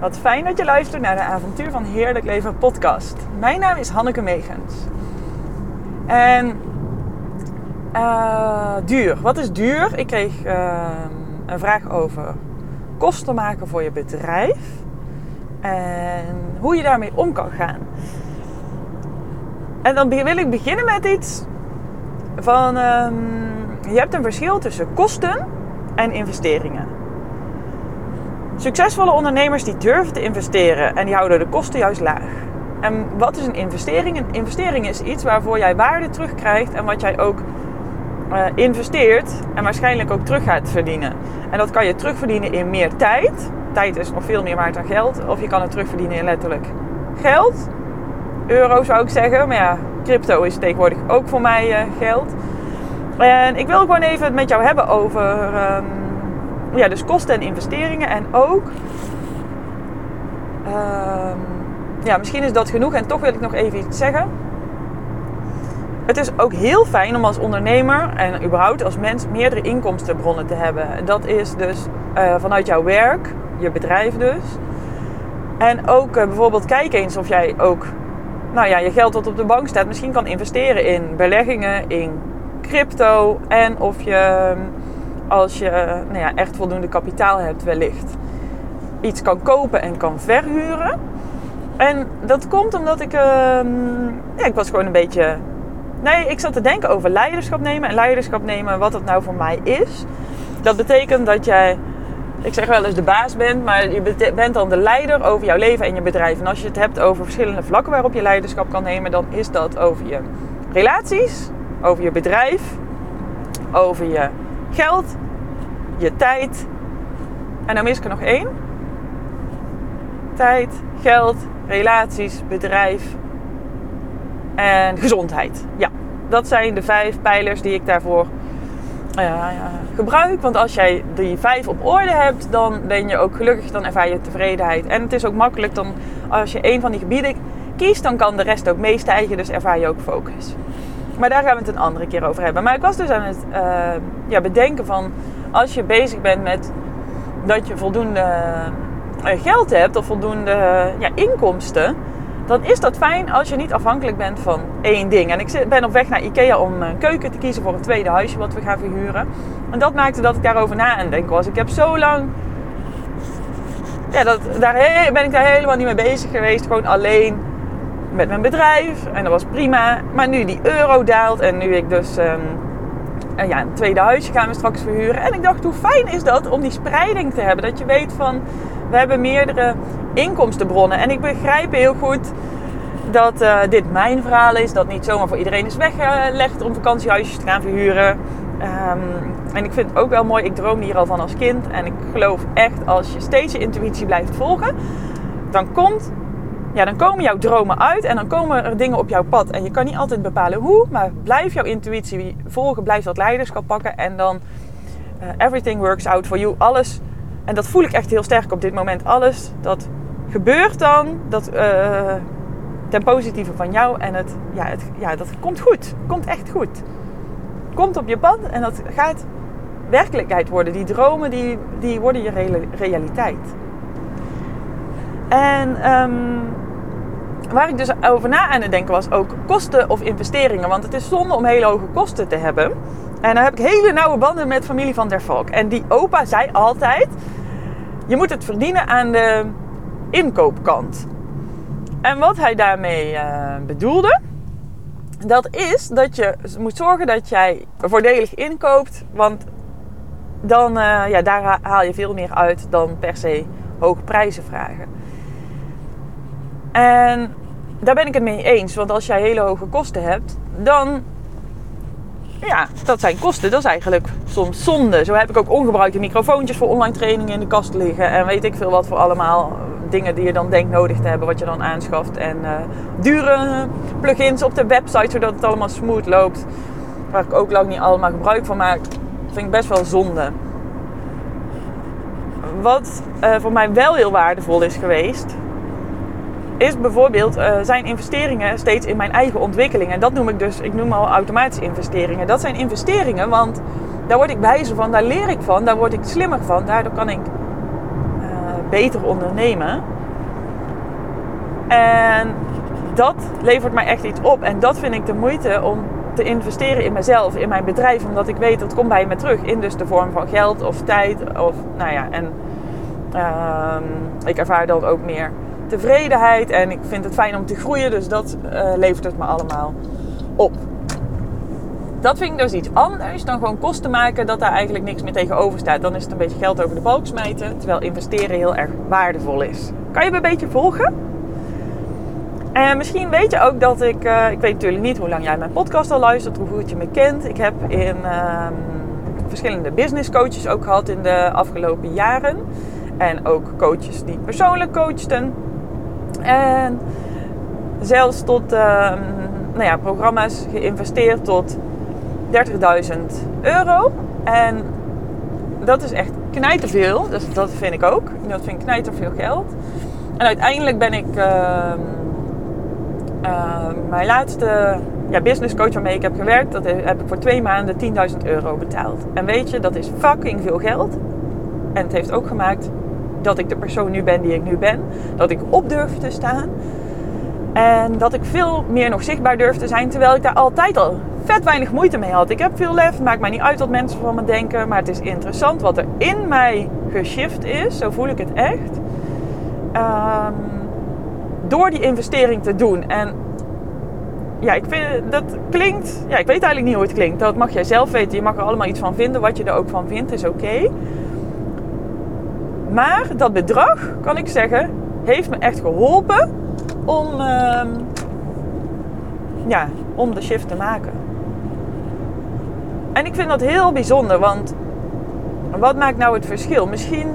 Wat fijn dat je luistert naar de Avontuur van Heerlijk Leven podcast. Mijn naam is Hanneke Megens. En uh, duur. Wat is duur? Ik kreeg uh, een vraag over kosten maken voor je bedrijf. En hoe je daarmee om kan gaan. En dan wil ik beginnen met iets van... Um, je hebt een verschil tussen kosten en investeringen. Succesvolle ondernemers die durven te investeren en die houden de kosten juist laag. En wat is een investering? Een investering is iets waarvoor jij waarde terugkrijgt en wat jij ook uh, investeert en waarschijnlijk ook terug gaat verdienen. En dat kan je terugverdienen in meer tijd. Tijd is nog veel meer waard dan geld. Of je kan het terugverdienen in letterlijk geld. Euro zou ik zeggen. Maar ja, crypto is tegenwoordig ook voor mij uh, geld. En ik wil gewoon even het met jou hebben over um, ja, dus kosten en investeringen. En ook, um, ja, misschien is dat genoeg en toch wil ik nog even iets zeggen. Het is ook heel fijn om als ondernemer en überhaupt als mens meerdere inkomstenbronnen te hebben. Dat is dus uh, vanuit jouw werk, je bedrijf dus. En ook uh, bijvoorbeeld kijk eens of jij ook nou ja, je geld wat op de bank staat misschien kan investeren in beleggingen, in crypto. En of je als je nou ja, echt voldoende kapitaal hebt wellicht iets kan kopen en kan verhuren. En dat komt omdat ik, uh, ja, ik was gewoon een beetje Nee, ik zat te denken over leiderschap nemen. En leiderschap nemen, wat dat nou voor mij is. Dat betekent dat jij, ik zeg wel eens de baas bent, maar je bent dan de leider over jouw leven en je bedrijf. En als je het hebt over verschillende vlakken waarop je leiderschap kan nemen, dan is dat over je relaties, over je bedrijf, over je geld, je tijd. En dan mis ik er nog één. Tijd, geld, relaties, bedrijf, en gezondheid. Ja, dat zijn de vijf pijlers die ik daarvoor uh, gebruik. Want als jij die vijf op orde hebt, dan ben je ook gelukkig, dan ervaar je tevredenheid. En het is ook makkelijk, dan, als je één van die gebieden kiest, dan kan de rest ook meestijgen. Dus ervaar je ook focus. Maar daar gaan we het een andere keer over hebben. Maar ik was dus aan het uh, ja, bedenken van, als je bezig bent met dat je voldoende uh, geld hebt of voldoende ja, inkomsten dan is dat fijn als je niet afhankelijk bent van één ding. En ik ben op weg naar Ikea om een keuken te kiezen voor een tweede huisje wat we gaan verhuren. En dat maakte dat ik daarover na aan denken was. Ik heb zo lang... Ja, dat, daar ben ik daar helemaal niet mee bezig geweest. Gewoon alleen met mijn bedrijf. En dat was prima. Maar nu die euro daalt en nu ik dus... Um, ja, een tweede huisje gaan we straks verhuren. En ik dacht, hoe fijn is dat om die spreiding te hebben? Dat je weet van, we hebben meerdere inkomstenbronnen. En ik begrijp heel goed dat uh, dit mijn verhaal is. Dat niet zomaar voor iedereen is weggelegd om vakantiehuisjes te gaan verhuren. Um, en ik vind het ook wel mooi, ik droomde hier al van als kind. En ik geloof echt, als je steeds je intuïtie blijft volgen, dan, komt, ja, dan komen jouw dromen uit en dan komen er dingen op jouw pad. En je kan niet altijd bepalen hoe, maar blijf jouw intuïtie volgen, blijf dat leiderschap pakken. En dan uh, everything works out for you. Alles, en dat voel ik echt heel sterk op dit moment. Alles dat gebeurt dan dat, uh, ten positieve van jou. En het, ja, het, ja, dat komt goed. Komt echt goed. Komt op je pad en dat gaat werkelijkheid worden. Die dromen die, die worden je realiteit. En um, waar ik dus over na aan het denken was ook kosten of investeringen. Want het is zonde om hele hoge kosten te hebben. En dan heb ik hele nauwe banden met familie van der Valk. En die opa zei altijd: je moet het verdienen aan de inkoopkant. En wat hij daarmee uh, bedoelde, dat is dat je moet zorgen dat jij voordelig inkoopt, want dan uh, ja, daar haal je veel meer uit dan per se hoge prijzen vragen. En daar ben ik het mee eens, want als jij hele hoge kosten hebt, dan ja, dat zijn kosten. Dat is eigenlijk soms zonde. Zo heb ik ook ongebruikte microfoontjes voor online trainingen in de kast liggen. En weet ik veel wat voor allemaal dingen die je dan denkt nodig te hebben, wat je dan aanschaft. En uh, dure plugins op de website, zodat het allemaal smooth loopt. Waar ik ook lang niet allemaal gebruik van maak. vind ik best wel zonde. Wat uh, voor mij wel heel waardevol is geweest, is bijvoorbeeld uh, zijn investeringen steeds in mijn eigen ontwikkeling. En dat noem ik dus, ik noem al automatische investeringen. Dat zijn investeringen, want daar word ik wijzer van, daar leer ik van, daar word ik slimmer van. Daardoor kan ik uh, beter ondernemen. En dat levert mij echt iets op. En dat vind ik de moeite om te investeren in mezelf, in mijn bedrijf. Omdat ik weet dat komt bij me terug. In dus de vorm van geld of tijd. Of, nou ja, en ehm, ik ervaar dan ook meer tevredenheid. En ik vind het fijn om te groeien. Dus dat uh, levert het me allemaal op. Dat vind ik dus iets anders dan gewoon kosten maken, dat daar eigenlijk niks meer tegenover staat. Dan is het een beetje geld over de balk smijten, terwijl investeren heel erg waardevol is. Kan je me een beetje volgen? En misschien weet je ook dat ik, uh, ik weet natuurlijk niet hoe lang jij mijn podcast al luistert, hoe goed je me kent. Ik heb in uh, verschillende business coaches ook gehad in de afgelopen jaren. En ook coaches die persoonlijk coachten. En zelfs tot uh, nou ja, programma's geïnvesteerd tot 30.000 euro. En dat is echt knijterveel. Dus dat vind ik ook. Dat vind ik knijterveel geld. En uiteindelijk ben ik... Uh, uh, mijn laatste ja, business coach waarmee ik heb gewerkt... dat heb ik voor twee maanden 10.000 euro betaald. En weet je, dat is fucking veel geld. En het heeft ook gemaakt dat ik de persoon nu ben die ik nu ben. Dat ik op durf te staan. En dat ik veel meer nog zichtbaar durf te zijn. Terwijl ik daar altijd al vet weinig moeite mee had. Ik heb veel lef, het maakt mij niet uit wat mensen van me denken. Maar het is interessant wat er in mij geshift is. Zo voel ik het echt. Um, door die investering te doen. En ja, ik vind dat klinkt. Ja, ik weet eigenlijk niet hoe het klinkt. Dat mag jij zelf weten. Je mag er allemaal iets van vinden. Wat je er ook van vindt, is oké. Maar dat bedrag, kan ik zeggen, heeft me echt geholpen om, uh, ja, om de shift te maken. En ik vind dat heel bijzonder, want wat maakt nou het verschil? Misschien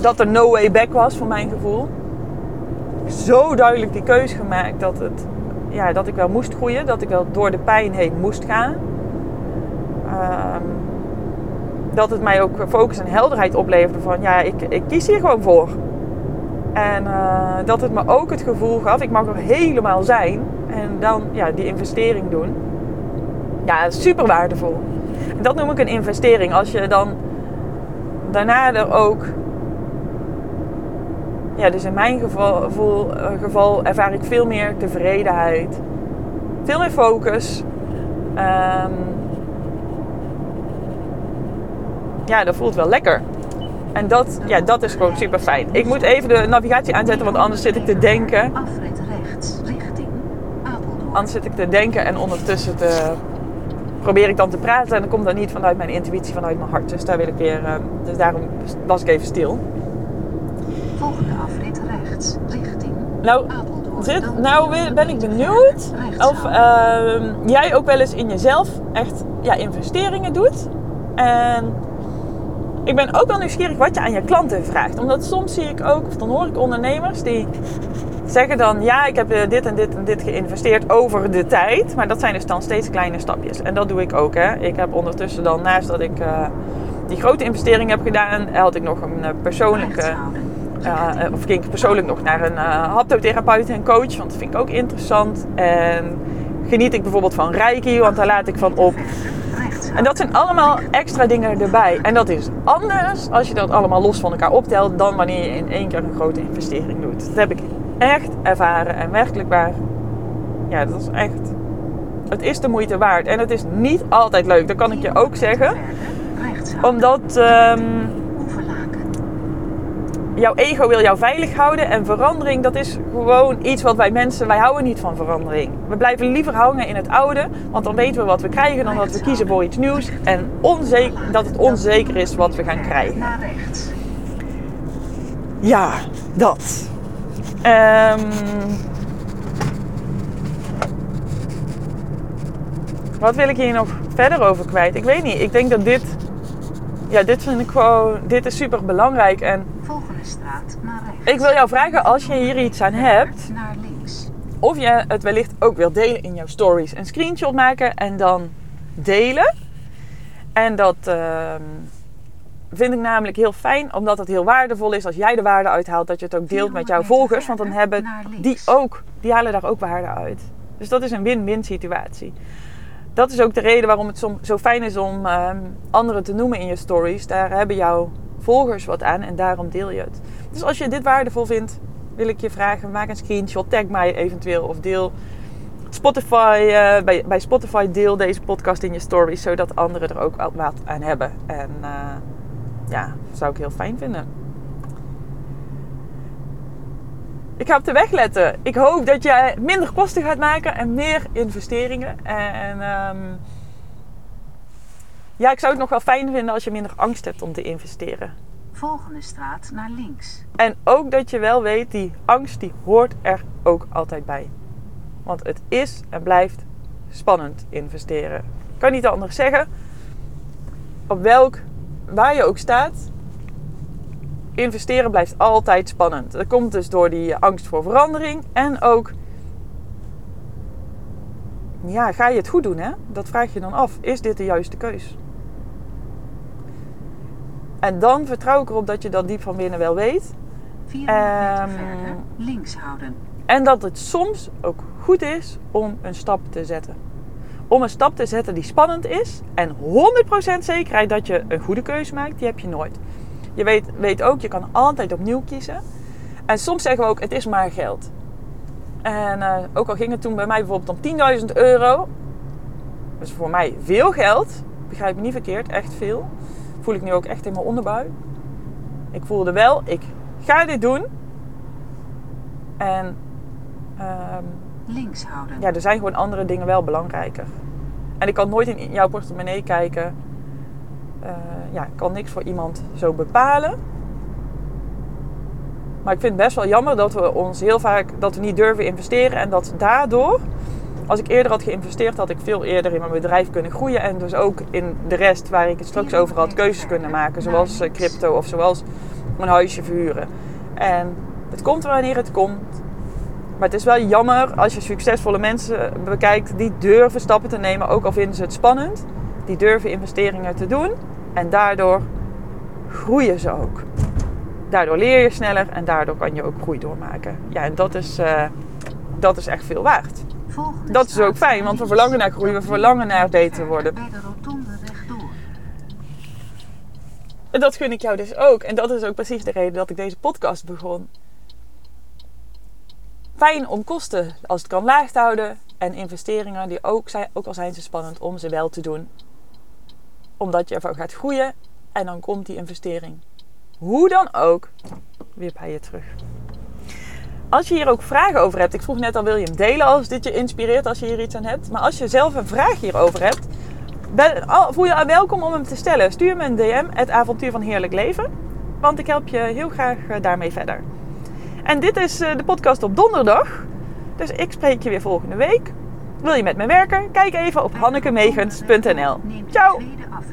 dat er no way back was voor mijn gevoel. Zo duidelijk die keuze gemaakt dat, het, ja, dat ik wel moest groeien, dat ik wel door de pijn heen moest gaan. Um, dat het mij ook focus en helderheid opleverde van ja, ik, ik kies hier gewoon voor. En uh, dat het me ook het gevoel gaf, ik mag er helemaal zijn. En dan ja, die investering doen. Ja, super waardevol. Dat noem ik een investering. Als je dan daarna er ook. Ja, dus in mijn geval, uh, geval ervaar ik veel meer tevredenheid. Veel meer focus. Um, ja, dat voelt wel lekker. En dat, ja, dat is gewoon super fijn. Ik moet even de navigatie aanzetten, want anders zit ik te denken. Afrit rechts, richting Apeldoorn. Anders zit ik te denken en ondertussen te, probeer ik dan te praten. En dan komt dat niet vanuit mijn intuïtie, vanuit mijn hart. Dus daar wil ik weer. Uh, dus daarom was ik even stil. Volgende afrit rechts, richting nou, Zit, nou ben ik benieuwd of uh, jij ook wel eens in jezelf echt ja, investeringen doet. En ik ben ook wel nieuwsgierig wat je aan je klanten vraagt. Omdat soms zie ik ook, of dan hoor ik ondernemers die zeggen dan... ja, ik heb eh, dit en dit en dit geïnvesteerd over de tijd. Maar dat zijn dus dan steeds kleine stapjes. En dat doe ik ook. Hè. Ik heb ondertussen dan, naast dat ik uh, die grote investering heb gedaan... had ik nog een uh, persoonlijke... Uh, of ging ik persoonlijk nog naar een haptotherapeut en coach. Want dat vind ik ook interessant. En geniet ik bijvoorbeeld van Reiki, want daar laat ik van op. En dat zijn allemaal extra dingen erbij. En dat is anders als je dat allemaal los van elkaar optelt dan wanneer je in één keer een grote investering doet. Dat heb ik echt ervaren en werkelijk waar. Ja, dat is echt. Het is de moeite waard. En het is niet altijd leuk, dat kan ik je ook zeggen. Omdat. Um, jouw ego wil jou veilig houden. En verandering, dat is gewoon iets wat wij mensen, wij houden niet van verandering. We blijven liever hangen in het oude, want dan weten we wat we krijgen dan dat we kiezen voor iets nieuws. En onzeker, dat het onzeker is wat we gaan krijgen. Ja, dat. Um, wat wil ik hier nog verder over kwijt? Ik weet niet. Ik denk dat dit. Ja, dit vind ik gewoon. Dit is super belangrijk. En straat naar rechts. Ik wil jou vragen, als je hier iets aan hebt, naar links. of je het wellicht ook wilt delen in jouw stories. Een screenshot maken en dan delen. En dat uh, vind ik namelijk heel fijn, omdat het heel waardevol is als jij de waarde uithaalt, dat je het ook deelt met jouw volgers. Want dan hebben die ook, die halen daar ook waarde uit. Dus dat is een win-win situatie. Dat is ook de reden waarom het zo fijn is om uh, anderen te noemen in je stories. Daar hebben jouw volgers wat aan en daarom deel je het. Dus als je dit waardevol vindt, wil ik je vragen: maak een screenshot, tag mij eventueel of deel Spotify, uh, bij, bij Spotify deel deze podcast in je stories, zodat anderen er ook wat aan hebben. En uh, ja, zou ik heel fijn vinden. Ik ga op de weg letten. Ik hoop dat jij minder kosten gaat maken en meer investeringen. En um, ja, ik zou het nog wel fijn vinden als je minder angst hebt om te investeren. Volgende straat naar links. En ook dat je wel weet, die angst die hoort er ook altijd bij. Want het is en blijft spannend investeren. Ik kan niet anders zeggen. Op welk, waar je ook staat, investeren blijft altijd spannend. Dat komt dus door die angst voor verandering en ook, ja, ga je het goed doen hè? Dat vraag je dan af. Is dit de juiste keus? En dan vertrouw ik erop dat je dat diep van binnen wel weet. 400 meter um, verder, links houden. En dat het soms ook goed is om een stap te zetten. Om een stap te zetten die spannend is. En 100% zekerheid dat je een goede keuze maakt, die heb je nooit. Je weet, weet ook, je kan altijd opnieuw kiezen. En soms zeggen we ook, het is maar geld. En uh, ook al ging het toen bij mij bijvoorbeeld om 10.000 euro. Dus voor mij veel geld. Begrijp me niet verkeerd, echt veel. Voel ik nu ook echt in mijn onderbuik. Ik voelde wel, ik ga dit doen. En um, links houden. Ja, er zijn gewoon andere dingen wel belangrijker. En ik kan nooit in jouw portemonnee kijken. Uh, ja, ik kan niks voor iemand zo bepalen. Maar ik vind het best wel jammer dat we ons heel vaak dat we niet durven investeren en dat daardoor, als ik eerder had geïnvesteerd, had ik veel eerder in mijn bedrijf kunnen groeien en dus ook in de rest waar ik het straks over had keuzes kunnen maken, zoals eh, crypto of zoals een huisje verhuren. En het komt wanneer het komt. Maar het is wel jammer als je succesvolle mensen bekijkt die durven stappen te nemen, ook al vinden ze het spannend. Die durven investeringen te doen en daardoor groeien ze ook. Daardoor leer je sneller en daardoor kan je ook groei doormaken. Ja, en dat is, uh, dat is echt veel waard. Dat is ook fijn, want we verlangen naar groei, we verlangen naar beter worden. Bij de rotonde rechtdoor. En dat gun ik jou dus ook. En dat is ook precies de reden dat ik deze podcast begon fijn om kosten als het kan laag te houden. En investeringen die ook, zijn, ook al zijn ze spannend om ze wel te doen. Omdat je ervan gaat groeien en dan komt die investering. Hoe dan ook, weer bij je terug. Als je hier ook vragen over hebt, ik vroeg net al, wil je hem delen als dit je inspireert, als je hier iets aan hebt. Maar als je zelf een vraag hierover hebt, voel je welkom om hem te stellen. Stuur me een DM, het avontuur van heerlijk leven. Want ik help je heel graag eh, daarmee verder. En dit is eh, de podcast op donderdag. Dus ik spreek je weer volgende week. Wil je met me werken? Kijk even op hannekemegens.nl. Ciao!